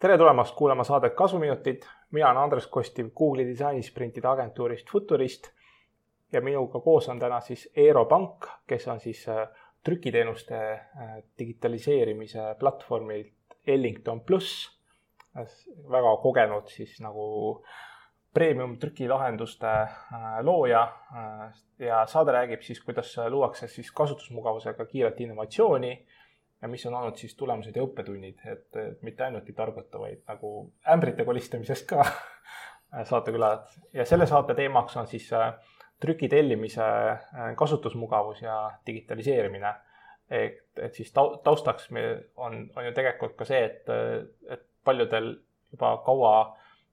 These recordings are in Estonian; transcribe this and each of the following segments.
tere tulemast kuulama saadet Kasuminutid. mina olen Andres Kostiv Google'i disainisprintide agentuurist Futurist ja minuga koos on täna siis Eero Pank, kes on siis äh, trükiteenuste äh, digitaliseerimise platvormilt Ellington pluss. väga kogenud siis nagu premium trükilahenduste äh, looja ja saade räägib siis, kuidas luuakse siis kasutusmugavusega kiiret innovatsiooni ja mis on olnud siis tulemused ja õppetunnid, et mitte ainult ei targuta, vaid nagu ämbrite kolistamisest ka saatekülad ja selle saate teemaks on siis äh, trüki tellimise äh, kasutusmugavus ja digitaliseerimine. et, et siis taustaks meil on, on ju tegelikult ka see, et, et paljudel juba kaua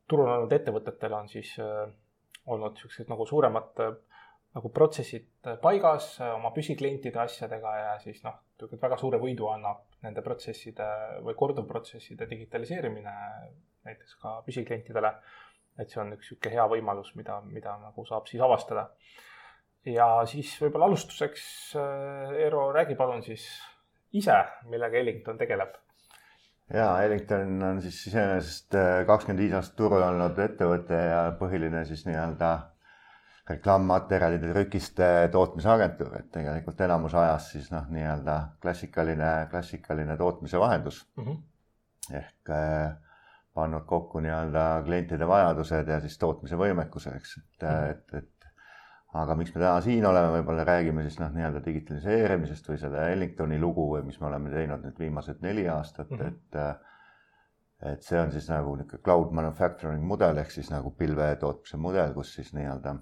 turul olnud ettevõtetel on siis äh, olnud niisugused nagu suuremad nagu protsessid paigas oma püsiklientide asjadega ja siis noh, väga suure võidu annab nende protsesside või korduvprotsesside digitaliseerimine näiteks ka püsiklientidele. et see on üks niisugune hea võimalus, mida, mida nagu saab siis avastada. ja siis võib-olla alustuseks, äh, Eero, räägi palun siis ise, millega Ellington tegeleb ja Ellington on siis iseenesest äh, kakskümmend viis aastat turul olnud ettevõte ja põhiline siis nii-öelda reklaammaterjalide trükiste tootmisagentuur, et tegelikult enamus ajast siis noh, nii-öelda klassikaline, klassikaline tootmise vahendus mm. -hmm. ehk eh, pannud kokku nii-öelda klientide vajadused ja siis tootmise võimekuse, eks, et mm, -hmm. et, et aga miks me täna siin oleme, võib-olla räägime siis noh, nii-öelda digitaliseerimisest või selle Ellingtoni lugu või mis me oleme teinud nüüd viimased neli aastat mm, -hmm. et eh, et see on siis nagu niisugune cloud manufacturing mudel ehk siis nagu pilvetootmise mudel, kus siis nii-öelda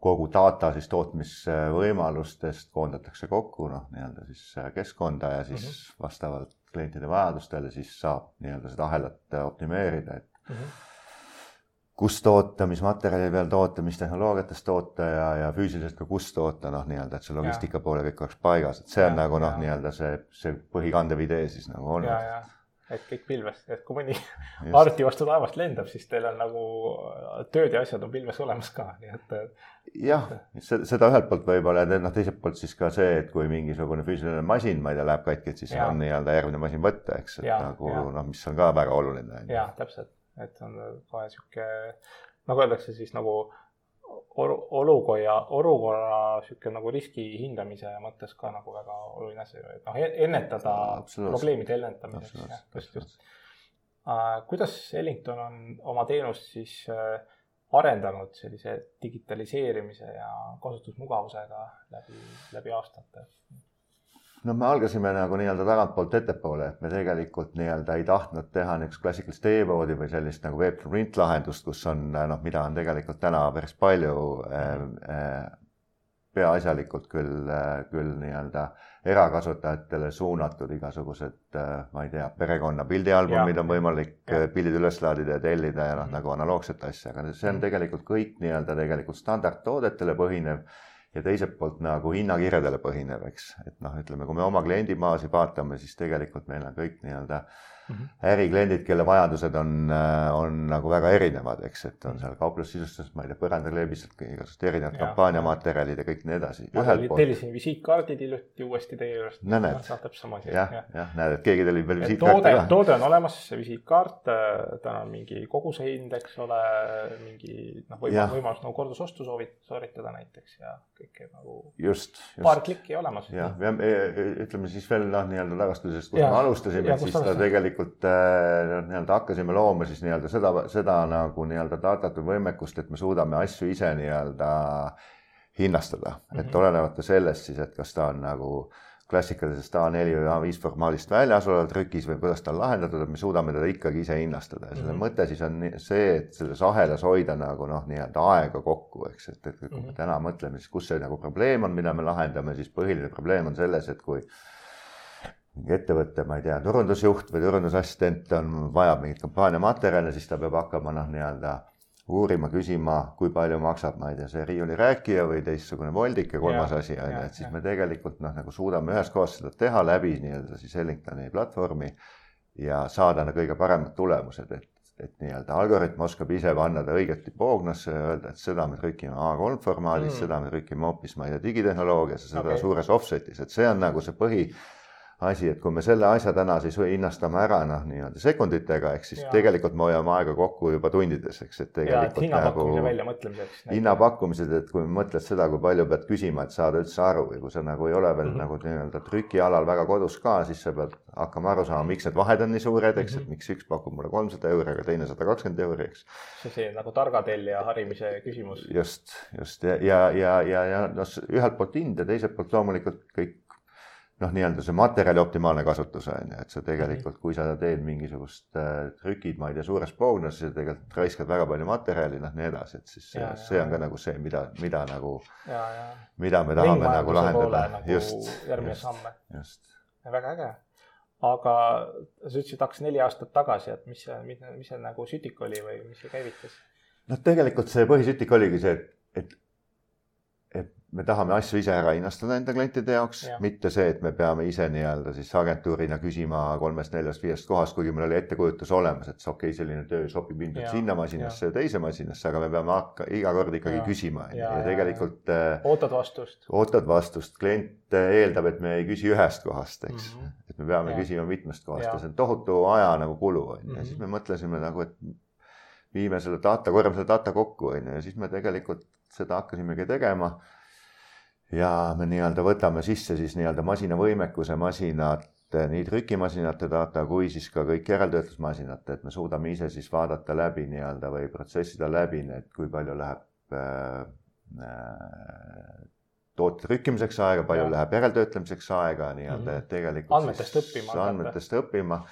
kogu data siis tootmisvõimalustest koondatakse kokku noh, nii-öelda siis äh, keskkonda ja siis mm -hmm. vastavalt klientide vajadustele siis saab nii-öelda seda ahelat äh, optimeerida, et mm -hmm. Kus toota, mis materjali peal toota, mis tehnoloogiates toota ja, ja füüsiliselt ka kus toota, noh, nii-öelda, et see logistika poole kõik oleks paigas, et see on ja, nagu noh, nii-öelda see, see põhikandev idee siis nagu olnud et kõik pilves, et kui mõni arvuti vastu taevast lendab, siis teil on nagu tööd ja asjad on pilves olemas ka, nii et. jah, seda ühelt poolt võib-olla ja noh, teiselt poolt siis ka see, et kui mingisugune füüsiline masin, ma ei tea, läheb katki, et siis ja. on nii-öelda järgmine masin võtta, eks, et ja, nagu noh, mis on ka väga oluline. jah, täpselt, et on kohe sihuke nagu öeldakse siis nagu olukorra, olukorra sihuke nagu riski hindamise mõttes ka nagu väga oluline asi, et noh, ennetada probleemide ennetamiseks, jah, just, just. kuidas Ellington on oma teenust siis äh, arendanud sellise digitaliseerimise ja kasutusmugavusega läbi, läbi aastate? No me algasime nagu nii-öelda tagantpoolt ettepoole, et me tegelikult nii-öelda ei tahtnud teha niisugust klassikalist e-poodi või sellist nagu web to print lahendust, kus on noh, mida on tegelikult täna päris palju äh, äh, peaasjalikult küll äh,, küll nii-öelda erakasutajatele suunatud igasugused äh,, ma ei tea, perekonna pildialbumid on võimalik ja. Äh, pildid üles laadida ja tellida ja noh, nagu analoogset asja, aga see on tegelikult kõik nii-öelda tegelikult standardtoodetele põhinev ja teiselt poolt nagu hinnakirjadele põhinev, eks, et noh, ütleme, kui me oma kliendibaasi vaatame, siis tegelikult meil on kõik nii-öelda -hmm. Ärikliendid, kelle vajadused on, äh, on nagu väga erinevad, eks, et on seal kauplussisustust, ma ei tea, põrandakleebist, igasugused erinevad kampaaniamaterjalid ja kõik nii edasi. tellisin visiitkaardid hiljuti uuesti teie juurest. no näed. jah, jah, näed, et keegi tellib veel visiitkaarte ka. toode on olemas, see visiitkaart, äh, tal on mingi kogusehind, eks ole, mingi noh, võimalus, võimalus nagu kordusostu soovid, sooritada näiteks ja kõike nagu. just, just. paar klikki olemas. jah, ja ütleme siis veel noh, nii-öelda tagastusest, kus ja, me alustasime, et siis ta tegelikult tegelikult äh, nii-öelda hakkasime looma siis nii-öelda seda, seda nagu nii-öelda datat või võimekust, et me suudame asju ise nii-öelda hinnastada mm, -hmm. et mhm. olenemata sellest siis, et kas ta on nagu klassikalisest A4 või A5 formaalist väljas olev trükis või kuidas ta on lahendatud, et me suudame teda ikkagi ise hinnastada ja selle mm -hmm. mõte siis on see, et selles ahelas hoida nagu noh, nii-öelda aega kokku, eks, et, et kui me mhm. täna mõtleme, siis kus see nagu probleem on, mida me lahendame, siis põhiline probleem on selles, et kui mingi ettevõtte, ma ei tea, turundusjuht või turundusassistent on, vajab mingit kampaaniamaterjali, siis ta peab hakkama noh, nii-öelda uurima, küsima, kui palju maksab, ma ei tea, see riiulirääkija või teistsugune voldik ja kolmas ja, asi on ju, et siis ja. me tegelikult noh, nagu suudame ühes kohas seda teha läbi nii-öelda siis Ellingtoni platvormi ja saada no, kõige paremad tulemused, et et nii-öelda algoritm oskab ise panna ta õigeti poognasse ja öelda, et seda me trükime A3 formaadis mm., seda me trükime hoopis, ma ei tea, digitehnoloogias ja seda okay. suures offset'is, et see on nagu see põhi asi, et kui me selle asja täna siis hinnastame ära noh, nii-öelda sekunditega, ehk siis ja. tegelikult me hoiame aega kokku juba tundides, eks, et tegelikult et hinnapakkumise nagu, väljamõtlemiseks. hinnapakkumised, et kui mõtled seda, kui palju pead küsima, et saada üldse aru ja kui sa nagu ei ole veel mm -hmm. nagu nii-öelda trükialal väga kodus ka, siis sa pead hakkama aru saama, miks need vahed on nii suured, eks mm, -hmm. et miks üks pakub mulle kolmsada euri, aga teine sada kakskümmend euri, eks. see, see nagu targa tellija harimise küsimus. just, just ja, ja, ja, ja, ja noh, ühelt poolt hind ja teiselt poolt loomulikult kõik noh, nii-öelda see materjali optimaalne kasutus on ju, et sa tegelikult, kui sa teed mingisugust äh, trükid, ma ei tea, suures poonas, sa tegelikult raiskad väga palju materjali, noh, nii edasi, et siis ja, see ja, on ka nagu see, mida, mida nagu, mida me tahame nagu lahendada. Nagu just. samm. just. väga äge. aga sa ütlesid, hakkas neli aastat tagasi, et mis see, mis see nagu sütik oli või mis see käivitas? noh, tegelikult see põhisütik oligi see, et, et et me tahame asju ise ära hinnastada enda klientide jaoks ja., mitte see, et me peame ise nii-öelda siis agentuurina küsima kolmest, neljast, viiest kohast, kuigi meil oli ettekujutus olemas, et okei okay,, selline töö sobib ilmselt sinna masinasse ja teise masinasse, aga me peame hakka iga kord ikkagi ja. küsima ja, ja, tegelikult. Äh, ootad vastust. ootad vastust, klient äh, eeldab, et me ei küsi ühest kohast, eks mm, -hmm. et me peame ja. küsima mitmest kohast ja. ja see on tohutu aja nagu kulu on ju, ja siis mhm. me mõtlesime nagu, et viime selle data, korjame selle data kokku on ju, ja siis me tegelikult seda hakkasimegi tegema. ja me nii-öelda võtame sisse siis nii-öelda masina võimekuse, masinate, nii trükimasinate data kui siis ka kõik järeltöötlusmasinate, et me suudame ise siis vaadata läbi nii-öelda või protsessida läbi need, kui palju läheb äh, äh, toote trükkimiseks aega, palju ja. läheb järeltöötlemiseks aega nii-öelda, et tegelikult. andmetest õppima. andmetest õppima.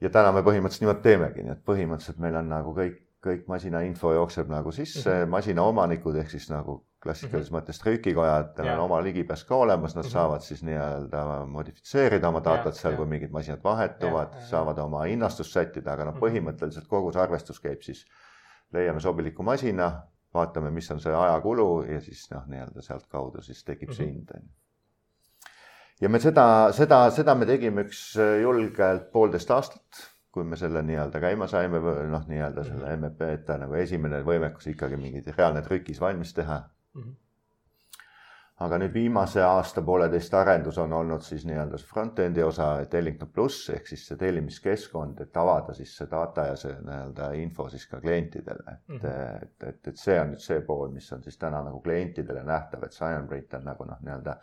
Ja täna me põhimõtteliselt niimoodi teemegi, nii et põhimõtteliselt meil on nagu kõik kõik masina info jookseb nagu sisse mm, -hmm. masina omanikud ehk siis nagu klassikalises mm -hmm. mõttes trükikojad yeah., on oma ligipääs ka olemas, nad mm -hmm. saavad siis nii-öelda modifitseerida oma datat yeah, seal kui mingid masinad vahetuvad saavad oma hinnastust sättida, aga noh, mhm. põhimõtteliselt kogu see arvestus käib siis, leiame sobiliku masina, vaatame, mis on see ajakulu ja siis noh, nii-öelda sealtkaudu siis tekib mm -hmm. see mhm. hind on ju ja me seda, seda, seda me tegime üks julgelt poolteist aastat kui me selle nii-öelda käima saime, noh, nii-öelda selle MEP-ta nagu esimene võimekus ikkagi mingi reaalne trükis valmis teha mm. -hmm. aga nüüd viimase aasta pooleteist arendus on olnud siis nii-öelda see front-end'i osa Tellington pluss ehk siis see tellimiskeskkond, et avada siis see data ja see nii-öelda info siis ka klientidele, et mm, -hmm. et, et, et see on nüüd see pool, mis on siis täna nagu klientidele nähtav, et Cyanprint on nagu noh, nii-öelda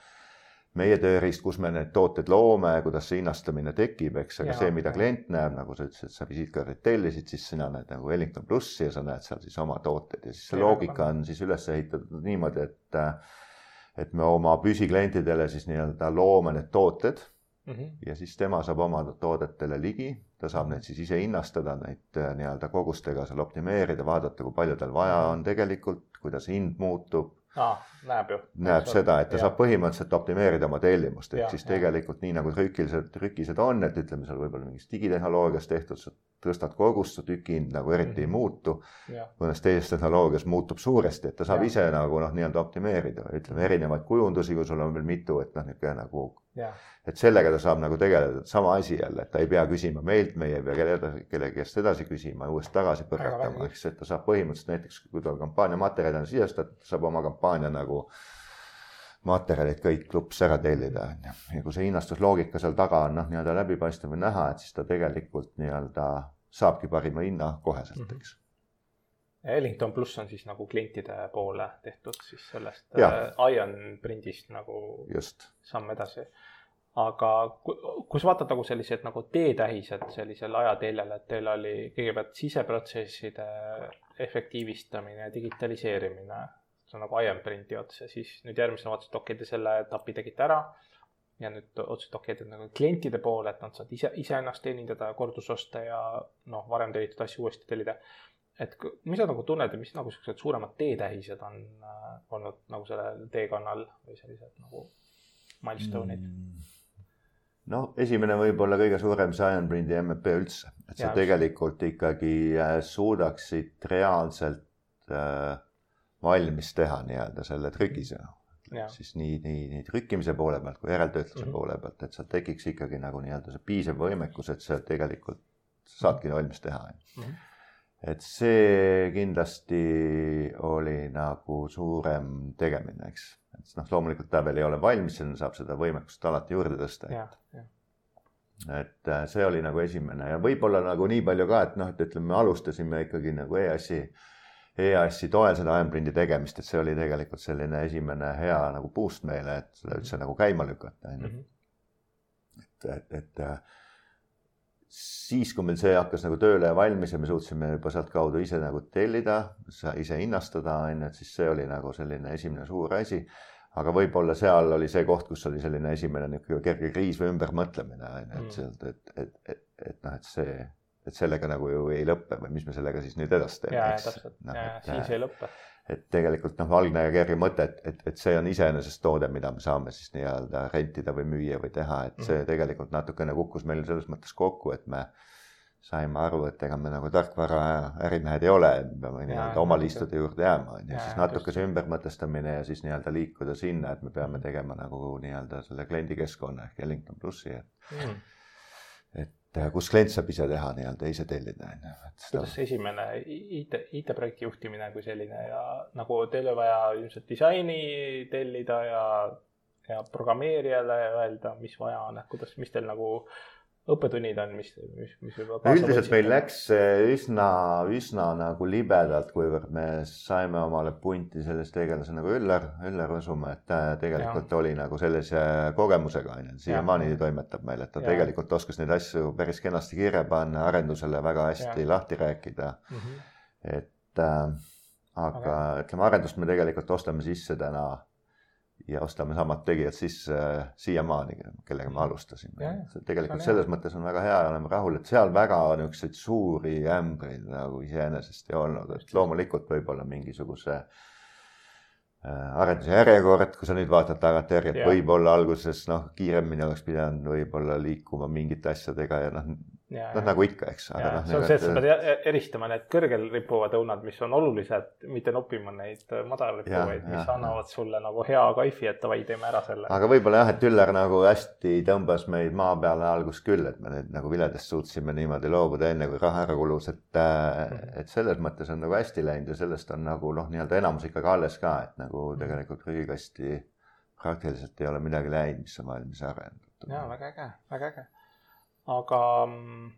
meie tööriist, kus me need tooted loome, kuidas see hinnastamine tekib, eks, aga ja, see, mida klient näeb, nagu sa ütlesid, sa visiitkaardid tellisid, siis sina näed nagu Wellington plussi ja sa näed seal siis oma tooted ja siis see ja, loogika on siis üles ehitatud niimoodi, et et me oma püsiklientidele siis nii-öelda loome need tooted mm -hmm. ja siis tema saab oma toodetele ligi, ta saab neid siis ise hinnastada, neid nii-öelda kogustega seal optimeerida, vaadata, kui palju tal vaja on tegelikult, kuidas hind muutub ah,. näeb ju. näeb seda, et ta ja. saab põhimõtteliselt optimeerida oma tellimust, ehk ja, siis tegelikult ja. nii nagu trükilised, trükised on, et ütleme seal võib-olla mingist digitehnoloogiast tehtud, tõstad kogust, su tüki hind nagu eriti mm -hmm. ei mhm. muutu. mõnes teises tehnoloogias muutub suuresti, et ta saab ja. ise nagu noh, nii-öelda optimeerida, ütleme erinevaid kujundusi, kui sul on veel mitu, et noh, niisugune nagu et sellega ta saab nagu tegeleda, sama asi jälle, et ta ei pea küsima meilt, meie ei pea kelle, kellegi käest edasi küsima ja uuesti tagasi põrgatama, siis, et ta saab põhimõtteliselt näiteks, kui tal kampaania materjal on sisestatud, ta saab oma kampaania nagu materjalid kõik klups ära tellida, on ju. ja kui see hinnastusloogika seal taga on noh, nii-öelda läbipaistev või näha, et siis ta tegelikult nii-öelda saabki parima hinna koheselt, mhm. eks Ellington pluss on siis nagu klientide poole tehtud siis sellest äh, Ion prindist nagu Just. samm edasi aga kui sa vaatad nagu sellised nagu teetähised sellisel ajateljel, et teil oli kõigepealt siseprotsesside efektiivistamine, digitaliseerimine, see on nagu IM-printi ots ja siis nüüd järgmisena vaatasid, et okei okay,, te selle etapi tegite ära. Ja nüüd otsustasite, okei okay,, et nagu klientide poole, et nad saavad ise, iseennast teenindada, kordusoste ja noh, varem tellitud asju uuesti tellida. et mis sa nagu tunned ja mis nagu siuksed suuremad teetähised on äh, olnud nagu sellel teekonnal või sellised nagu milstone'id mm.? noh, esimene võib-olla kõige suurem Cyanbrindi MVP üldse, et sa ja, tegelikult ikkagi äh, suudaksid reaalselt äh, valmis teha nii-öelda selle trükise. siis nii, nii, nii trükkimise poole pealt kui järeltöötluse mm -hmm. poole pealt, et seal tekiks ikkagi nagu nii-öelda see piisav võimekus, et sa tegelikult saadki valmis teha mm. -hmm. et see kindlasti oli nagu suurem tegemine, eks, et noh, loomulikult ta veel ei ole valmis, sinna saab seda võimekust alati juurde tõsta. et äh, see oli nagu esimene ja võib-olla nagu nii palju ka, et noh, et ütleme, me alustasime ikkagi nagu EAS-i EAS-i toel seda Ironprindi tegemist, et see oli tegelikult selline esimene hea nagu boost meile, et seda üldse nagu käima lükata, on ju. Mhm. et, et, et äh, siis, kui meil see hakkas nagu tööle ja valmis ja me suutsime juba sealtkaudu ise nagu tellida, ise hinnastada, on ju, et siis see oli nagu selline esimene suur asi. aga võib-olla seal oli see koht, kus oli selline esimene niisugune kerge kriis või ümbermõtlemine, on ju, et mhm. sealt, et, et, et, et noh, et see et sellega nagu ju ei lõppe või mis me sellega siis nüüd edasi teeme. täpselt no,, siis ei lõppe. et tegelikult noh, algne ja kerge mõte, et, et, et see on iseenesest toode, mida me saame siis nii-öelda rentida või müüa või teha, et see mm. tegelikult natukene kukkus meil selles mõttes kokku, et me saime aru, et ega me nagu tarkvara ärimehed ei ole, me peame nii-öelda oma liistude juurde jääma, on ju, siis natuke see ümbermõtestamine ja siis nii-öelda liikuda sinna, et me peame tegema nagu nii-öelda selle kliendikeskkonna ehk Ellington plussi, et mm. et kus klient saab ise teha nii-öelda, ise tellida, on ju. kuidas see esimene IT, IT-projekti juhtimine kui selline ja nagu teil oli vaja ilmselt disaini tellida ja, ja programmeerijale öelda, mis vaja on, et kuidas, mis teil nagu õppetunnid on, mis, mis, mis võib-olla kaasa üldiselt meil läks üsna, üsna nagu libedalt, kuivõrd me saime omale punti sellise tegelase nagu Üllar, Üllar Võsumaa, et ta tegelikult ja. oli nagu sellise kogemusega onju, siiamaani toimetab meil, et ta ja. tegelikult oskas neid asju päris kenasti kirja panna, arendusele väga hästi ja. lahti rääkida mm. -hmm. et äh, aga okay. ütleme, arendust me tegelikult ostame sisse täna ja ostame samad tegijad sisse äh, siiamaani, kellega me alustasime. tegelikult selles mõttes on väga hea ja oleme rahul, et seal väga niisuguseid suuri ämbreid nagu iseenesest ei olnud, et loomulikult võib-olla mingisuguse äh, arenduse järjekord, kui sa nüüd vaatad tagantjärgi, et võib-olla alguses noh, kiiremini oleks pidanud võib-olla liikuma mingite asjadega ja noh, noh, nagu ikka, eks. No, see on see, et sa pead e-, eristama need kõrgel rippuvad õunad, mis on olulised, mitte noppima neid madalal rippuvaid, mis ja, annavad ja. sulle nagu hea kaifi, et davai, teeme ära selle. aga võib-olla jah, et Üller nagu hästi tõmbas meid maa peale alguses küll, et me nüüd nagu viledest suutsime niimoodi loobuda enne, kui raha ära kulus, et mm., et selles mõttes on nagu hästi läinud ja sellest on nagu noh, nii-öelda enamus ikkagi alles ka, et nagu mhm. tegelikult prügikasti praktiliselt ei ole midagi läinud, mis on valmis arendatud. ja väga äge, väga äge aga mm,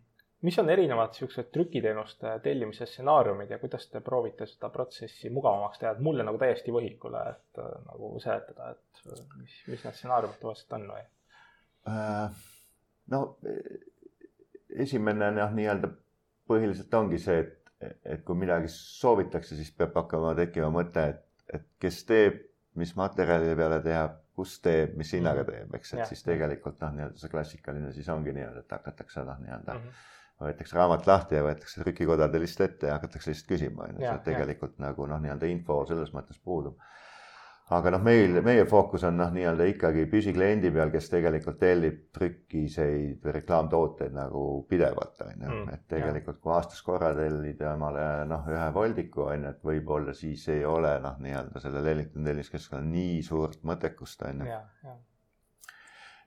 mis on erinevad niisugused trükiteenuste tellimise stsenaariumid ja kuidas te proovite seda protsessi mugavamaks teha, et mulle nagu täiesti võhikule, et äh, nagu seletada, et äh, mis, mis need stsenaariumid tavaliselt on või? Äh, no esimene noh, nii-öelda põhiliselt ongi see, et, et kui midagi soovitakse, siis peab hakkama tekkima mõte, et, et kes teeb, mis materjalide peale teab kus teeb, mis hinnaga mhm. teeb, eks, et ja. siis tegelikult noh, nii-öelda see klassikaline siis ongi nii-öelda, et hakatakse noh, nii-öelda mm -hmm. võetakse raamat lahti ja võetakse trükikodade list ette ja hakatakse lihtsalt küsima, on ju, et tegelikult nagu noh, nii-öelda info selles mõttes puudub aga noh, meil, meie fookus on noh, nii-öelda ikkagi püsikliendi peal, kes tegelikult tellib trükiseid või reklaamtooteid nagu pidevalt on ju, mm, et tegelikult kui aastas korra tellida omale noh, ühe voldiku on ju, et võib-olla siis ei ole noh, nii-öelda sellel Ellington tellimuskeskkonnal nii suurt mõttekust on ju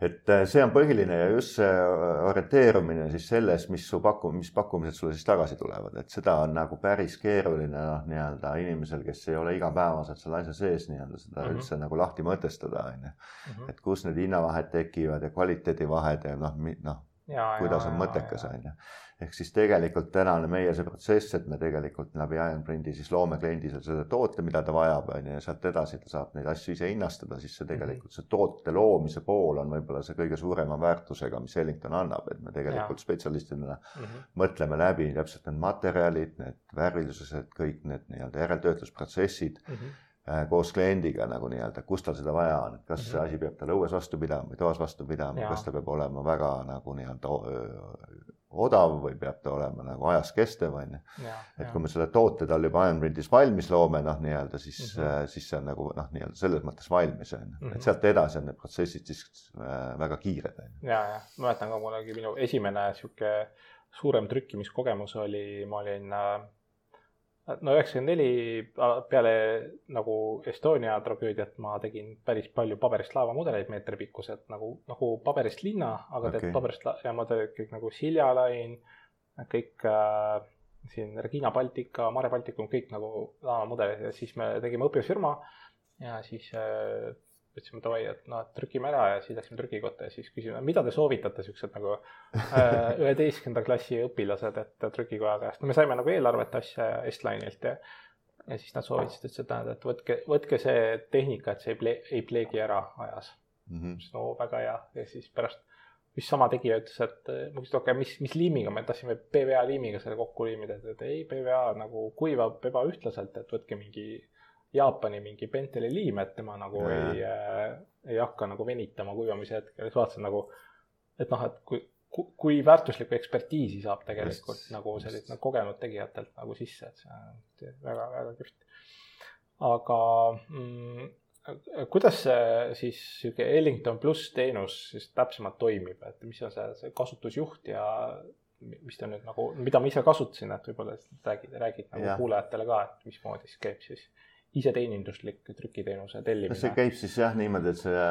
et äh, see on põhiline ja just see äh, orienteerumine siis selles, mis su paku-, mis pakkumised sulle siis tagasi tulevad, et seda on nagu päris keeruline noh, nii-öelda inimesel, kes ei ole igapäevaselt selle asja sees nii-öelda seda mm -hmm. üldse nagu lahti mõtestada, on ju. Mhm. et kus need hinnavahed tekivad ja kvaliteedivahed ja noh, noh, kuidas on mõttekas, on ju ehk siis tegelikult tänane meie see protsess, et me tegelikult läbi Ironprindi siis loome kliendile selle toote, mida ta vajab, on ju, ja sealt edasi ta saab neid asju ise hinnastada, siis see tegelikult see toote loomise pool on võib-olla see kõige suurema väärtusega, mis Ellington annab, et me tegelikult ja. spetsialistidena mm -hmm. mõtleme läbi täpselt need materjalid, need värvilisused, kõik need nii-öelda järeltöötlusprotsessid mm. -hmm koos kliendiga nagu nii-öelda, kus tal seda vaja on, kas mm -hmm. see asi peab tal õues vastu pidama või toas vastu pidama, kas ta peab olema väga nagu nii-öelda odav või peab ta olema nagu ajas kestev, on ju. et kui me selle toote tal juba Ironprindis valmis loome, noh, nii-öelda siis mm, -hmm. siis see on nagu noh, nii-öelda selles mõttes valmis, on ju. et mhm. sealt edasi on need protsessid siis äh, väga kiired, on ju. ja, ja mäletan ka kunagi minu esimene sihuke suurem trükkimiskogemus oli, ma olin äh, no üheksakümmend neli peale nagu Estonia tragöödiat ma tegin päris palju paberist laevamudeleid meetripikkused nagu, nagu paberist linna, aga okay. teed paberist ja ma tegin kõik nagu siljalain, kõik äh, siin Regina Baltica, Mare Balticum, kõik nagu laevamudelid ja siis me tegime õpilasfirma ja siis äh, ütlesime davai, et noh, trükime ära ja siis läksime trükikotta ja siis küsime, mida te soovitate, siuksed nagu äh, üheteistkümnenda klassi õpilased, et trükikoja käest, no me saime nagu eelarvet asja Estline'ilt ja ja siis nad soovitasid, et tähendab, et võtke, võtke see tehnika, et see ei ple-, ei pleegi ära ajas mm. -hmm. no väga hea ja siis pärast, mis sama tegija ütles, et ma küsisin, okei okay,, mis, mis liimiga, me tahtsime PVA liimiga selle kokku liimida, et ei, PVA nagu kuivab ebaühtlaselt, et võtke mingi Jaapani mingi Penteli liim, et tema nagu ja. ei äh,, ei hakka nagu venitama kuivamise hetkel, siis vaatasin nagu, et noh, et kui, kui väärtuslikku ekspertiisi saab tegelikult Just. nagu sellist nagu kogenud tegijatelt nagu sisse, et see on väga-väga kihvt. aga mm, kuidas see siis sihuke Ellington pluss teenus siis täpsemalt toimib, et mis on see, see kasutusjuht ja mis ta nüüd nagu, mida ma ise kasutasin, et võib-olla räägid, räägid nagu ja. kuulajatele ka, et mismoodi see käib siis iseteeninduslik trükiteenuse tellimine. see käib siis jah niimoodi, et see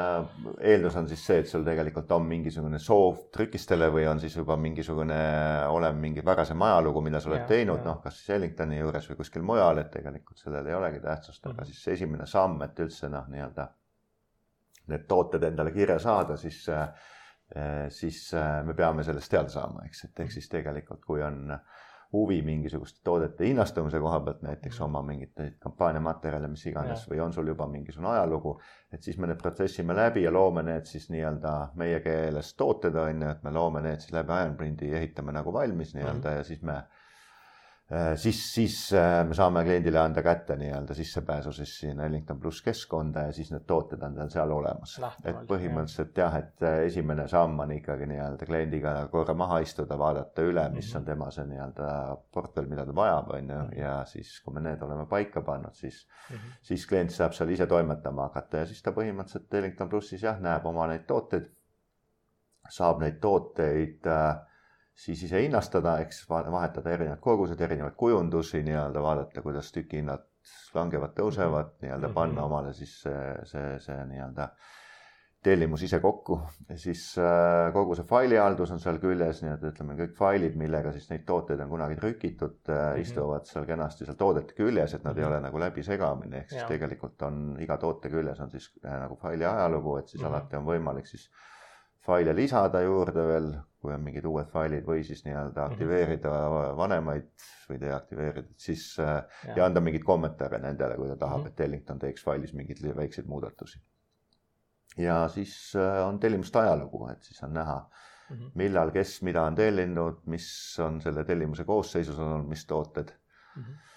eeldus on siis see, et sul tegelikult on mingisugune soov trükistele või on siis juba mingisugune olem mingi varasem ajalugu, mida sa oled ja, teinud, noh, kas siis Ellingtoni juures või kuskil mujal, et tegelikult sellel ei olegi tähtsust mm, -hmm. aga siis esimene samm, et üldse noh, nii-öelda need tooted endale kirja saada, siis, siis me peame sellest teada saama, eks, et ehk siis tegelikult, kui on äh, huvi mingisuguste toodete hinnastamise koha pealt, näiteks oma mingeid kampaaniamaterjale, mis iganes, või on sul juba mingisugune ajalugu, et siis me need protsessime läbi ja loome need siis nii-öelda meie keeles tooted, on ju, et me loome need siis läbi Ironprindi, ehitame nagu valmis nii-öelda mm -hmm. ja siis me siis, siis äh, me saame kliendile anda kätte nii-öelda sissepääsu siis sinna Ellington pluss keskkonda ja siis need tooted on tal seal olemas. et põhimõtteliselt jah, et äh, esimene samm on ikkagi nii-öelda kliendiga korra maha istuda, vaadata üle, mis -hmm. on tema see nii-öelda portfell, mida ta vajab, on ju, mhm. ja siis, kui me need oleme paika pannud, siis mm, -hmm. siis klient saab seal ise toimetama hakata ja siis ta põhimõtteliselt Ellington plussis jah, näeb oma neid tooteid, saab neid tooteid äh, siis ise hinnastada, eks vahetada erinevad kogused, erinevaid kujundusi nii-öelda vaadata, kuidas tükihinnad langevad, tõusevad, mhm. nii-öelda panna mhm. omale siis see, see, see nii-öelda tellimus ise kokku siis äh, kogu see failihaldus on seal küljes, nii et ütleme, kõik failid, millega siis neid tooteid on kunagi trükitud mm, -hmm. istuvad seal kenasti seal toodete küljes, et nad mm -hmm. ei mhm. ole nagu läbisegamine, ehk siis ja. tegelikult on iga toote küljes on siis äh, nagu faili ajalugu, et siis mm -hmm. alati on võimalik siis faile lisada juurde veel, kui on mingid uued failid või siis nii-öelda mhm. aktiveerida vanemaid või deaktiveerida, siis ja. ja anda mingeid kommentaare nendele, kui ta tahab -hmm. et Ellington teeks failis mingeid väikseid muudatusi. ja siis äh, on tellimuste ajalugu, et siis on näha -hmm. millal, kes mida on tellinud, mis on selle tellimuse koosseisus olnud, mis tooted mm. -hmm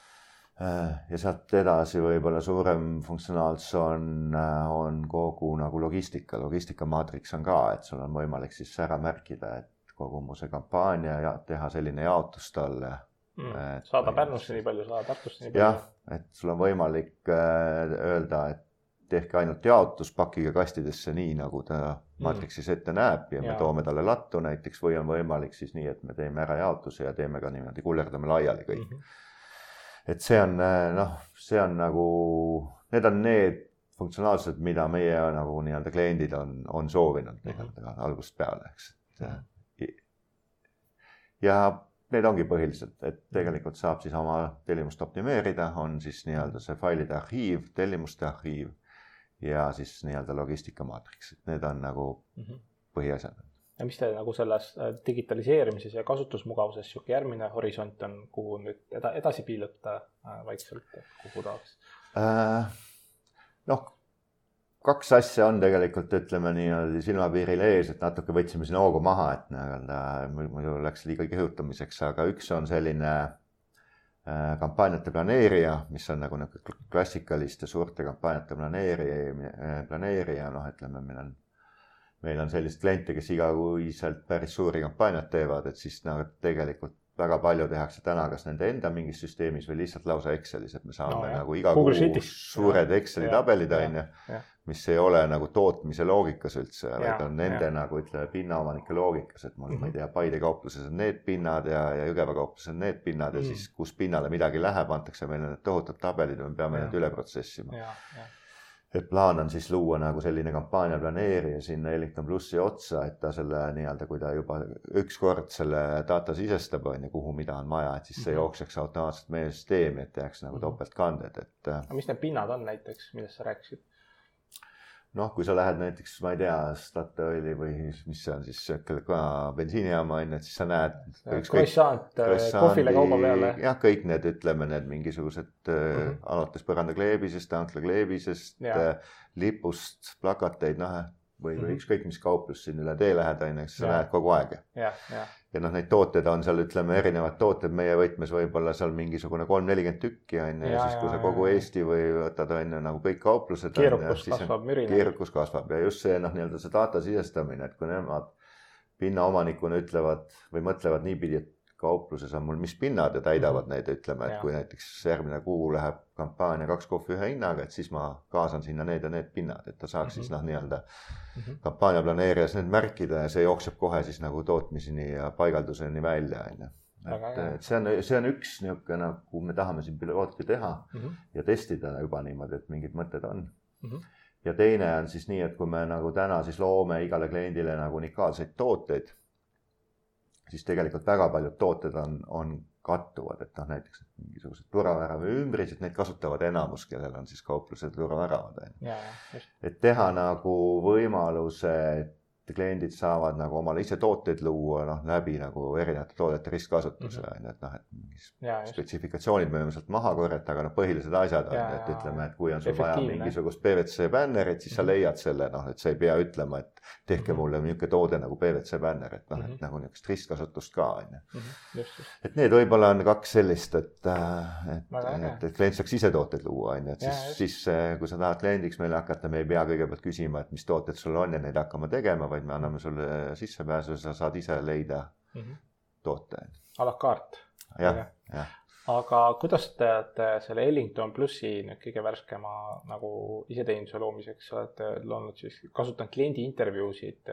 Äh, ja sealt edasi võib-olla suurem funktsionaalsus on, äh, on kogu nagu logistika, logistikamaatriks on ka, et sul on võimalik siis ära märkida, et kogu mu see kampaania ja teha selline jaotus talle mm,. saada Pärnusse nii palju, saada Tartusse nii palju. jah, et sul on võimalik äh, öelda, et tehke ainult jaotus, pakkige kastidesse nii, nagu ta mm. maatriksis ette näeb ja, ja me toome talle lattu näiteks või on võimalik siis nii, et me teeme ära jaotuse ja teeme ka niimoodi, kullerdame laiali kõik mm. -hmm et see on äh, noh, see on nagu, need on need funktsionaalsused, mida meie nagu nii-öelda kliendid on, on soovinud tegelikult mm -hmm. algusest peale, eks, et mm. -hmm. Ja need ongi põhiliselt, et mhm. tegelikult saab siis oma tellimust optimeerida, on siis nii-öelda see failide arhiiv, tellimuste arhiiv ja siis nii-öelda logistikamaatriks, et need on nagu mm -hmm. põhiasjad ja mis te nagu selles äh, digitaliseerimises ja kasutusmugavuses sihuke järgmine horisont on, kuhu nüüd eda, edasi piiluta äh, vaikselt, kuhu tahaks äh,? noh, kaks asja on tegelikult, ütleme niimoodi silmapiiril ees, et natuke võtsime siin hoogu maha, et nii-öelda muidu läks liiga kihutamiseks, aga üks on selline äh, kampaaniate planeerija, mis on nagu niisugune klassikaliste suurte kampaaniate planeerija, planeerija, noh, ütleme, meil on meil on selliseid kliente, kes igakuiselt päris suuri kampaaniaid teevad, et siis nagu tegelikult väga palju tehakse täna kas nende enda mingis süsteemis või lihtsalt lausa Excelis, et me saame no, nagu iga Google kuu Cities. suured Exceli tabelid on ju, mis ei ole nagu tootmise loogikas üldse, vaid on nende ja. nagu ütleme pinnaomanike loogikas, et mul mm, -hmm. ma ei tea, Paide kaupluses on need pinnad ja, ja Jõgeva kaupluses on need pinnad mm -hmm. ja siis, kus pinnale midagi läheb, antakse meile need tohutud tabelid ja me peame ja. need üle protsessima et plaan on siis luua nagu selline kampaania planeerija sinna Ellington plussi otsa, et ta selle nii-öelda, kui ta juba ükskord selle data sisestab, on ju, kuhu, mida on vaja, et siis see mm -hmm. jookseks automaatselt meie süsteemi, et jääks nagu mhm. topeltkanded, et. aga mis need pinnad on näiteks, millest sa rääkisid? Noh, kui sa lähed näiteks, ma ei tea, Statoili või mis see on siis, ka bensiinijaama on ju, et siis sa näed. croissant äh, kohvile kauba peale. jah, kõik need, ütleme need mingisugused mm -hmm. alates põrandakleebisest, tankla-kleebisest, äh, lipust, plakateid, noh või, või mm -hmm. ükskõik mis kauplus siin üle tee lähed, on ju, eks sa näed kogu aeg. ja, ja ja noh, neid tooteid on seal, ütleme, erinevad tooted meie võtmes võib-olla seal mingisugune kolm, nelikümmend tükki on ju, ja siis kui sa kogu Eesti või võtad on ju nagu kõik kauplused. keerukus kasvab mürinal. keerukus kasvab ja just see noh, nii-öelda see data sisestamine, et kui nemad pinnaomanikuna ütlevad või mõtlevad niipidi, et kaupluses on mul mis pinnad ja täidavad mm -hmm. neid, ütleme, et ja. kui näiteks järgmine kuu läheb kampaania kaks kohvi ühe hinnaga, et siis ma kaasan sinna need ja need pinnad, et ta saaks mm -hmm. siis noh, nii-öelda mm -hmm. kampaania planeerijas need märkida ja see jookseb kohe siis nagu tootmiseni ja paigalduseni välja, on ju. et, et see on, see on üks niisugune nagu me tahame siin pilooti teha mm -hmm. ja testida juba niimoodi, et mingid mõtted on mm. -hmm ja teine on siis nii, et kui me nagu täna siis loome igale kliendile nagu unikaalseid tooteid siis tegelikult väga paljud tooted on, on kattuvad, et noh, näiteks mingisugused turvavärava ümbrised, neid kasutavad enamus, kellel on siis kauplused turvaväravad on ju. et teha nagu võimaluse, et kliendid saavad nagu omale ise tooteid luua, noh, läbi nagu erinevate toodete ristkasutuse mhm. on ju, et noh, et spetsifikatsioonid me võime sealt maha korjata, aga noh, põhilised asjad on, et ütleme, et kui on sul vaja mingisugust PVC bännerit, siis sa mhm. leiad selle, noh, et sa ei pea ütlema, et tehke mhm. mulle niisugune toode nagu PVC bänner, et noh, et nagu niisugust ristkasutust ka on ju. et need võib-olla on kaks sellist, et, äh, et, et, et klient saaks ise tooteid luua, on ju, et siis, siis äh, kui sa tahad kliendiks meile hakata, me ei pea kõigepealt küsima, et mis tooted sul on ja neid hakkama tegema vaid me anname sulle sissepääsu, sa saad ise leida mm -hmm. toote. a la carte. jah, jah. aga kuidas te olete selle Ellington plussi nüüd kõige värskema nagu iseteeninduse loomiseks olete loonud siis, kasutanud kliendi intervjuusid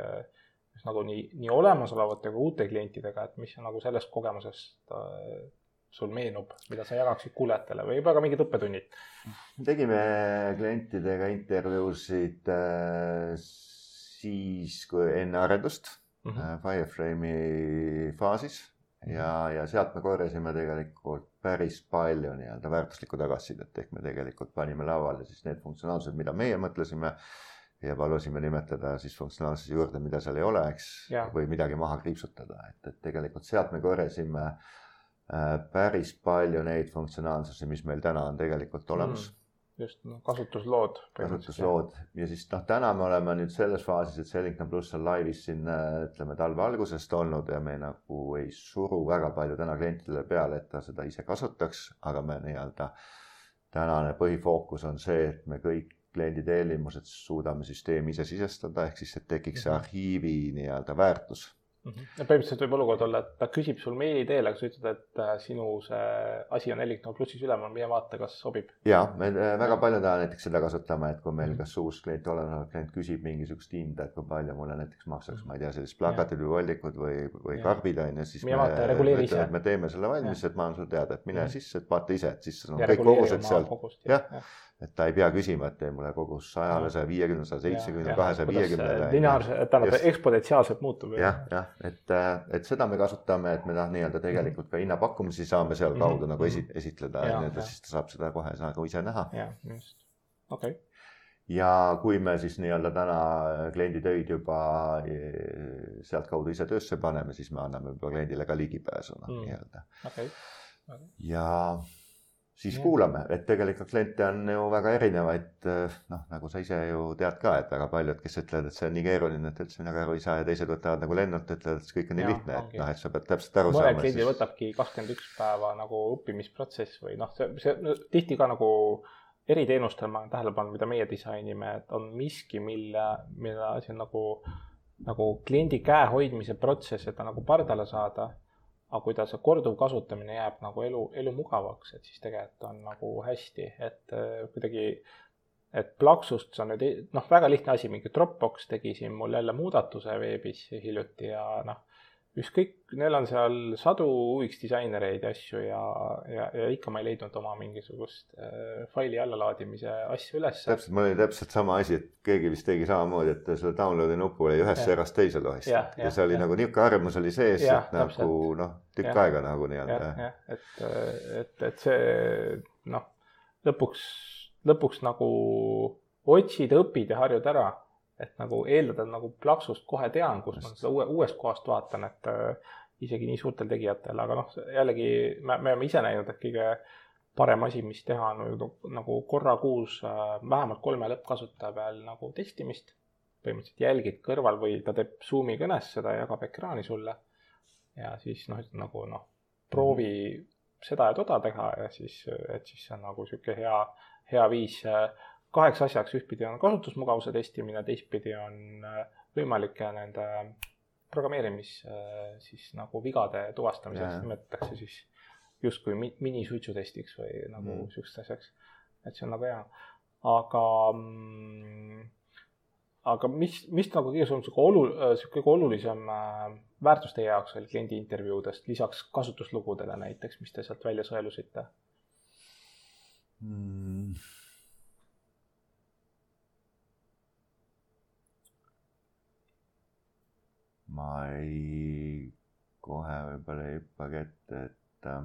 nagu nii, nii olemasolevate kui uute klientidega, et mis nagu sellest kogemusest äh, sul meenub, mida sa jagaksid kuulajatele või juba ka mingid õppetunnid? tegime klientidega intervjuusid äh, siis, kui enne arendust mm -hmm. Fireframe'i faasis. Mhm. ja, ja sealt me korjasime tegelikult päris palju nii-öelda väärtuslikku tagasisidet, ehk me tegelikult panime lauale siis need funktsionaalsused, mida meie mõtlesime ja palusime nimetada siis funktsionaalsuse juurde, mida seal ei ole, eks, või midagi maha kriipsutada, et, et tegelikult sealt me korjasime äh, päris palju neid funktsionaalsusi, mis meil täna on tegelikult olemas. Mm just no, kasutuslood. kasutuslood ja siis noh, täna me oleme nüüd selles faasis, et Sellington pluss on laivis siin ütleme talve algusest olnud ja me nagu ei suru väga palju täna klientidele peale, et ta seda ise kasutaks, aga me nii-öelda tänane põhifookus on see, et me kõik kliendi tellimused suudame süsteemi ise sisestada, ehk siis, et tekiks see mhm. arhiivi nii-öelda väärtus mm. -hmm. ja põhimõtteliselt võib olukord olla, et ta küsib sul meili teel, aga sa ütled, et äh, sinu see asi on Ellington plussis üleval, mine vaata, kas sobib. ja me äh, väga palju täna näiteks seda kasutame, et kui meil kas uus klient, olenev klient küsib mingisugust hinda, et kui palju mulle näiteks maksaks, ma ei tea, sellised plakatid või voldikud või, või karbid on ju, siis mine vaata ja reguleeri ise. me teeme selle valmis, et ma annan sulle teada, et mine ja. sisse, et vaata ise, et siis on kõik kogused seal. jah ja et ta ei pea küsima, et tee mulle kogus sajale, saja viiekümne, saja seitsmekümne, kahesaja viiekümnele. lineaarse, tähendab eksponentsiaalselt muutub. jah, jah, et, et seda me kasutame, et me noh, nii-öelda tegelikult ka hinnapakkumisi saame sealkaudu mm -hmm. nagu esi-, esitleda, nii-öelda siis ta saab seda kohe nagu ise näha. jah, just, okei okay. ja kui me siis nii-öelda täna kliendi töid juba e, sealtkaudu ise töösse paneme, siis me anname juba kliendile ka ligipääsu noh mm., nii-öelda okay.. ja siis ja. kuulame, et tegelikult kliente on ju väga erinevaid, eh, noh, nagu sa ise ju tead ka, et väga paljud, kes ütlevad, et see on nii keeruline, et üldse midagi aru ei saa ja teised võtavad nagu lennult, ütlevad, et kõik on nii ja, lihtne, et noh, et sa pead täpselt aru mõned saama. mõned kliendid siis... võtabki kakskümmend üks päeva nagu õppimisprotsess või noh, see, see no, tihti ka nagu eriteenustel ma olen tähele pannud, mida meie disainime, et on miski, mille, asi on nagu, nagu kliendi käe hoidmise protsess, et ta nagu pardale saada aga kui ta see korduv kasutamine jääb nagu elu, elu mugavaks, et siis tegelikult on nagu hästi, et äh, kuidagi, et plaksust sa nüüd, noh, väga lihtne asi, mingi Dropbox tegi siin mul jälle muudatuse veebis hiljuti ja noh, ükskõik, neil on seal sadu UX disainereid ja asju ja, ja, ja ikka ma ei leidnud oma mingisugust äh, faili allalaadimise asja üles. täpselt, mul oli täpselt sama asi, et keegi vist tegi samamoodi, et selle download'i nupu oli ühest serast teise lohistanud ja, ja, ja see oli ja. nagu niisugune arvamus oli sees, et nagu noh, tükk ja. aega nagu nii-öelda. et, et, et see noh, lõpuks, lõpuks nagu otsid, õpid ja harjud ära et nagu eeldada nagu plaksust kohe tean, kus ma seda uue, uuest kohast vaatan, et äh, isegi nii suurtel tegijatel, aga noh, jällegi me, me oleme ise näinud, et kõige parem asi, mis teha on nagu, nagu korra kuus äh, vähemalt kolme lõppkasutaja peal nagu testimist. põhimõtteliselt jälgid kõrval või ta teeb Zoom'i kõnes seda, jagab ekraani sulle. ja siis noh, nagu noh, proovi mm -hmm. seda ja toda teha ja siis, et siis see on nagu sihuke hea, hea viis äh, kaheks asjaks, ühtpidi on kasutusmugavuse testimine, teistpidi on äh, võimalike nende programmeerimis äh, siis nagu vigade tuvastamiseks nimetatakse siis justkui minisuitsutestiks või nagu mm. sihukeseks asjaks. et see on nagu hea, aga mm, aga mis, mis nagu kõige suurem sihuke olu-, äh, sihuke kõige olulisem väärtus teie jaoks oli kliendi intervjuudest, lisaks kasutuslugudele näiteks, mis te sealt välja sõelusite mm.? Ma ei, kohe võib-olla ei hüppagi ette, et äh,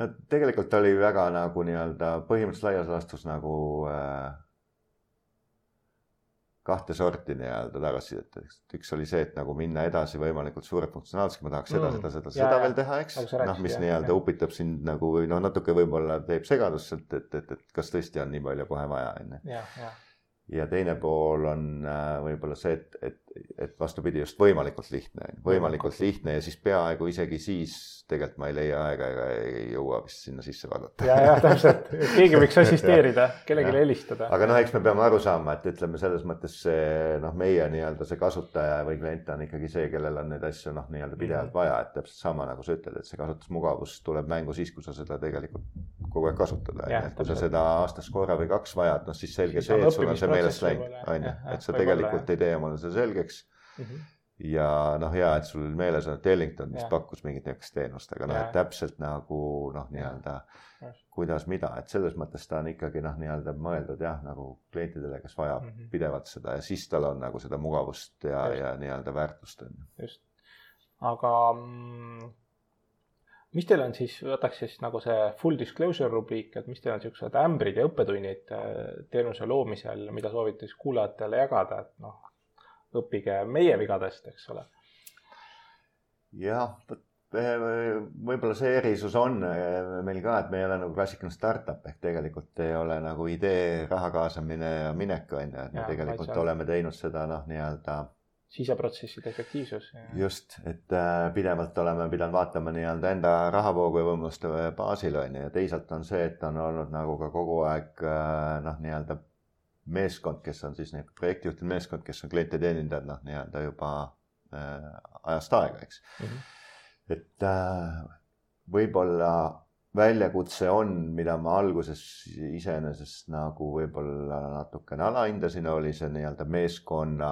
no tegelikult oli väga nagu nii-öelda põhimõtteliselt laias laastus nagu äh, kahte sorti nii-öelda tagasisidet, eks. üks oli see, et nagu minna edasi võimalikult suure funktsionaalsusega, ma tahaks seda mm., seda, seda, seda veel teha, eks. noh, mis nii-öelda upitab sind nagu või noh, natuke võib-olla teeb segadust sealt, et, et, et kas tõesti on nii palju kohe vaja, on ju. Ja teine pool on äh, võib-olla see, et, et et vastupidi, just võimalikult lihtne, võimalikult lihtne ja siis peaaegu isegi siis tegelikult ma ei leia aega ega ei jõua vist sinna sisse vaadata. ja, jah, täpselt, keegi võiks assisteerida, kellelegi helistada. aga noh, eks me peame aru saama, et ütleme selles mõttes see noh, meie nii-öelda see kasutaja või klient on ikkagi see, kellel on neid asju noh, nii-öelda pidevalt mhm. vaja, et täpselt sama nagu sa ütled, et see kasutusmugavus tuleb mängu siis, kui sa seda tegelikult kogu aeg kasutad, on ju, et kui sa seda aastas korra või kaks vajad, noh siis selge see, et sul on see meelest läinud, on ju, et sa tegelikult ei tee omale seda selgeks mm. -hmm. ja noh, hea, et sul meeles on, et Ellington vist pakkus mingit niisugust teenust, aga noh, et täpselt nagu noh, nii-öelda kuidas, mida, et selles mõttes ta on ikkagi noh, nii-öelda mõeldud jah, nagu klientidele, kes vajab mm -hmm. pidevalt seda ja siis tal on nagu seda mugavust ja, ja nii-öelda väärtust on ju. just, aga mm, mis teil on siis, võtaks siis nagu see full disclosure rubriik, et mis teil on siuksed ämbrid ja õppetunnid äh, teenuse loomisel, mida soovite siis kuulajatele jagada, et noh, õppige meie vigadest, eks ole. jah, võib-olla see erisus on eh, meil ka, et me ei ole nagu klassikaline startup ehk tegelikult ei ole nagu idee, raha kaasamine ja minek on ju, et me ja, tegelikult oleme teinud seda noh, nii-öelda siseprotsesside efektiivsus. just, et äh, pidevalt oleme pidanud vaatama nii-öelda enda rahavoogu ja võimaluste baasil on ju ja teisalt on see, et on olnud nagu ka kogu aeg äh, noh, nii-öelda meeskond, kes on siis nii-öelda projektijuhtiv meeskond, kes on kliente teenindajad, noh, nii-öelda juba äh, ajast aega, eks mm. -hmm. et äh, võib-olla väljakutse on, mida ma alguses iseenesest nagu võib-olla natukene alahindasin, oli see nii-öelda meeskonna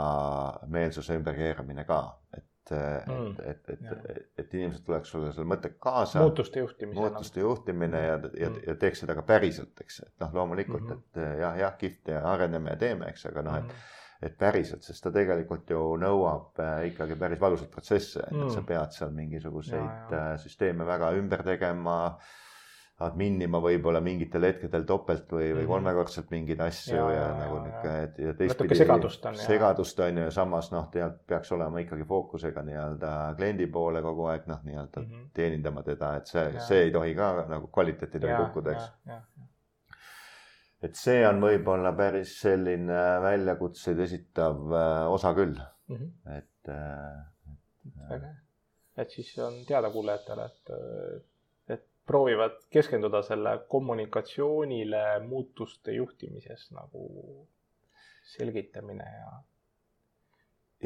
meelsuse ümberkeeramine ka, et mm., et, et, et, et, et inimesed tuleks sulle selle mõttega kaasa. muutuste juhtimine. muutuste juhtimine ja, ja mm., ja teeks seda ka päriselt, eks, et noh, loomulikult mm, -hmm. et jah, jah, kihvt ja areneme ja teeme, eks, aga noh, et mm -hmm et päriselt, sest ta tegelikult ju nõuab äh, ikkagi päris valusat protsesse, et mm. sa pead seal mingisuguseid ja, ja. Äh, süsteeme väga ümber tegema äh, adminima võib-olla mingitel hetkedel topelt või, või mhm. kolmekordselt mingeid asju ja, ja, ja nagu niisugune, et ja teistpidi segadust on, segadust on ju ja samas noh, tead, peaks olema ikkagi fookusega nii-öelda kliendi poole kogu aeg noh, nii-öelda mm -hmm. teenindama teda, et see, see ei tohi ka nagu kvaliteetidele kukkuda, eks. et see on võib-olla päris selline väljakutseid esitav äh, osa küll mm, -hmm. et äh,. väga hea, et siis on teada kuulajatele, et proovivad keskenduda selle kommunikatsioonile muutuste juhtimises nagu selgitamine ja.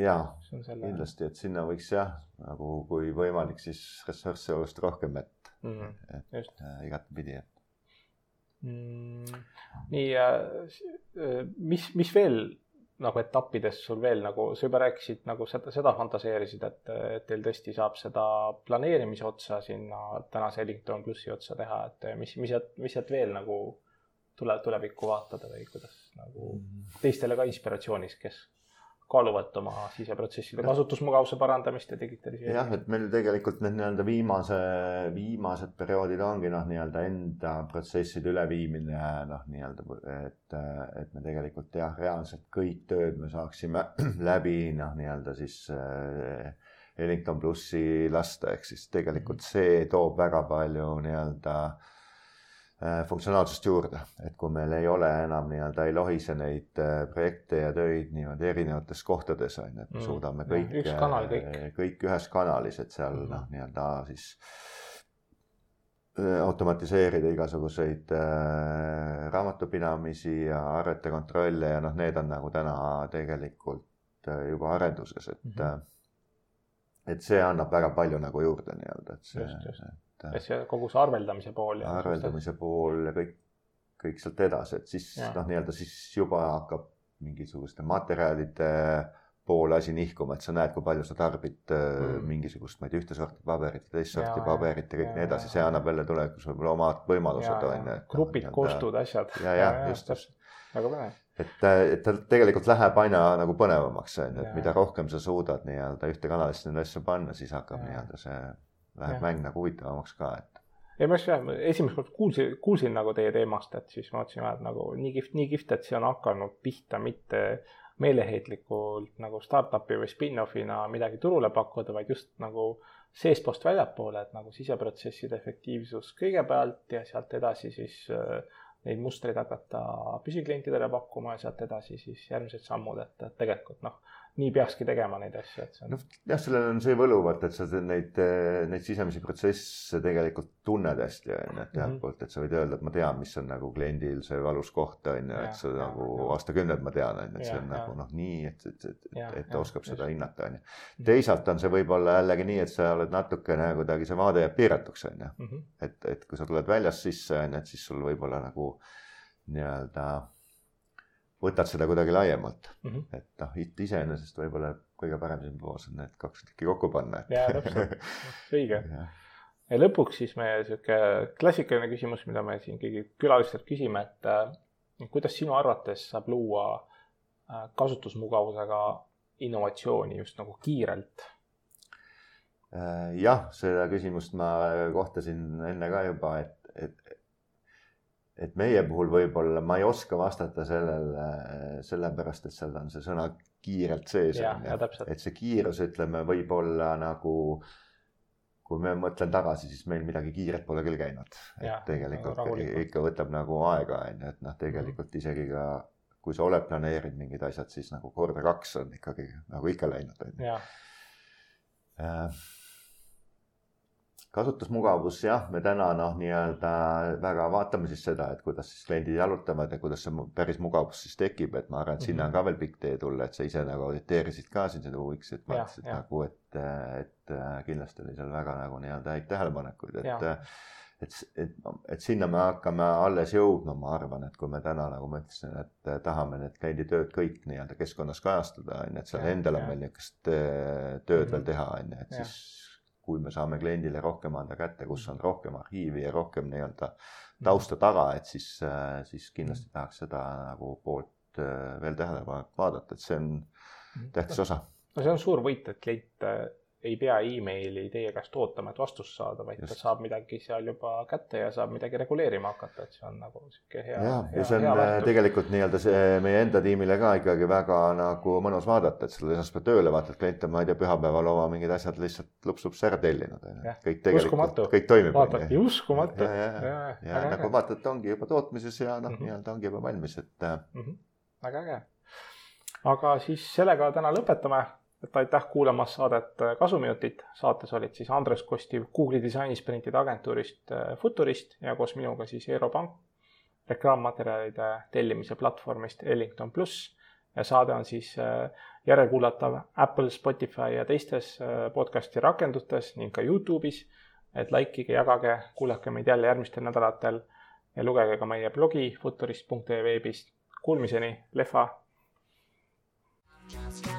ja selle... kindlasti, et sinna võiks jah, nagu kui võimalik, siis ressursse oluliselt rohkem, et mm, -hmm. et Just. äh, igatepidi, et mm,. nii äh,, mis, mis veel nagu etappides sul veel nagu, sa juba rääkisid nagu seda, seda fantaseerisid, et, et teil tõesti saab seda planeerimise otsa sinna tänase Ellington plussi otsa teha, et mis, mis sealt, mis sealt veel nagu tule, tulevikku vaatada või kuidas nagu mm. teistele ka inspiratsioonis, kes kaaluvad oma siseprotsesside kasutusmugavuse parandamist ja digitaliseerimist. jah, et meil tegelikult need nii-öelda viimase, viimased perioodid ongi noh, nii-öelda enda protsesside üleviimine noh, nii-öelda, et, et me tegelikult jah, reaalselt kõik tööd me saaksime läbi noh, nii-öelda siis äh, Ellington plussi lasta, ehk siis tegelikult see toob väga palju nii-öelda äh, funktsionaalsust juurde, et kui meil ei ole enam nii-öelda, ei lohise neid äh, projekte ja töid niimoodi erinevates kohtades on ju, et me mm. suudame kõik, kõik. Äh, kõik ühes kanalis, et seal mm. noh, nii-öelda siis automatiseerida igasuguseid äh, raamatupidamisi ja arvete kontrolle ja noh, need on nagu täna tegelikult äh, juba arenduses, et mm -hmm. et see annab väga palju nagu juurde nii-öelda, et see, et. et see kogu see arveldamise pool. arveldamise pool ja kõik, kõik sealt edasi, et siis noh, nii-öelda siis juba hakkab mingisuguste materjalide poole asi nihkuma, et sa näed, kui palju sa tarbid äh, mm. mingisugust, ma ei tea, ühte sorti paberit, teist sorti paberit ja kõik ja, nii edasi, see annab jälle tulevikus võib-olla omad võimalused on ju. grupid, koostud, asjad. ja, ja, ja just, just. väga põnev et, et ta tegelikult läheb aina nagu põnevamaks, on ju, et mida rohkem sa suudad nii-öelda ühte kanalisse neid asju panna, siis hakkab nii-öelda see läheb ja. mäng nagu huvitavamaks ka, et. ja ma just esimest korda kuulsin, kuulsin nagu teie teemast, et siis mõtlesin, et nagu nii kihvt, nii kihvt, et see on hakanud pihta mitte meeleheitlikult nagu startup'i või spin-off'ina midagi turule pakkuda, vaid just nagu seestpoolt väljapoole, et nagu siseprotsesside efektiivsus kõigepealt ja sealt edasi siis äh, neid mustreid hakata püsiklientidele pakkuma ja sealt edasi siis järgmised sammud, et, et tegelikult noh nii peakski tegema neid asju, et see on. noh, jah, sellel on see võlu, vaata, et sa neid, neid sisemisi protsesse tegelikult tunned hästi, on ju, et ühelt mhm. poolt, et sa võid öelda, et ma tean, mis on nagu kliendil see valus koht, on ju, et sa ja, nagu ja, aastakümneid ma tean, on ju, et see on ja, nagu noh, nii, et, et, et, et, et ta oskab just. seda hinnata, on ju. Mhm. teisalt on see võib-olla jällegi nii, et sa oled natukene kuidagi, see vaade jääb piiratuks, on ju. Mhm. et, et kui sa tuled väljast sisse, on ju, et siis sul võib-olla nagu nii-öelda võtad seda kuidagi laiemalt mm, -hmm. et noh, iseenesest võib-olla kõige parem sümboos on need kaks tükki kokku panna. jaa, täpselt, õige. ja lõpuks siis meie sihuke klassikaline küsimus, mida me siin kõigi külalistelt küsime, et äh, kuidas sinu arvates saab luua äh, kasutusmugavusega innovatsiooni just nagu kiirelt? Äh, jah, seda küsimust ma kohtasin enne ka juba, et, et et meie puhul võib-olla ma ei oska vastata sellele, sellepärast et seal on see sõna kiirelt sees. et see kiirus, ütleme, võib olla nagu, kui me mõtlen tagasi, siis meil midagi kiiret pole küll käinud. et tegelikult nagu ikka võtab nagu aega, on ju, et noh, tegelikult isegi ka kui sa oled planeerinud mingid asjad, siis nagu korda kaks on ikkagi nagu ikka läinud, on ju kasutusmugavus jah, me täna noh, nii-öelda väga vaatame siis seda, et kuidas siis kliendid jalutavad ja kuidas see päris mugavus siis tekib, et ma arvan, et sinna on mhm. ka veel pikk tee tulla, et sa ise nagu auditeerisid ka siin seda UX-it, vaatasid nagu, et, et kindlasti oli seal väga nagu nii-öelda häid tähelepanekuid, et et, et, et sinna me hakkame alles jõudma, ma arvan, et kui me täna, nagu ma ütlesin, et tahame need kliendi tööd kõik nii-öelda keskkonnas kajastada, on ju, et seal endal on veel niisugust tööd mm -hmm. veel teha, on ju, et ja. siis kui me saame kliendile rohkem anda kätte, kus on rohkem arhiivi ja rohkem nii-öelda tausta taga, et siis, äh, siis kindlasti tahaks seda nagu poolt äh, veel tähelepanelikult vaadata, et see on mhm. tähtis osa. no see on suur võit, et klient äh, ei pea emaili teie käest ootama, et vastust saada, vaid Just. ta saab midagi seal juba kätte ja saab midagi reguleerima hakata, et see on nagu sihuke hea. ja, ja see on äh, tegelikult nii-öelda see meie enda tiimile ka ikkagi väga nagu mõnus vaadata, et sa tuled esmaspäeval tööle, vaatad klient on, ma ei tea, pühapäeval oma mingid asjad lihtsalt lups-lups ära tellinud, kõik tegelikult, kõik toimib. vaatadki, uskumatu. ja, ja, ja, ja, ja nagu vaatad, et ongi juba tootmises ja noh mm -hmm., nii-öelda ongi juba valmis, et mm. -hmm. väga äge. aga siis sellega täna lõpetame et aitäh kuulamast saadet äh, Kasuminutit. saates olid siis Andres Kostiv Google'i disainisprintide agentuurist äh, Futurist ja koos minuga siis Eero Pank reklaammaterjalide tellimise platvormist Ellington pluss. ja saade on siis äh, järelkuulatav Apple, Spotify ja teistes podcast'i rakendustes ning ka Youtube'is. et likeige, jagage, kuulake meid jälle järgmistel nädalatel ja lugege ka meie blogi futurist.ee veebist. Kuulmiseni, lehva Shut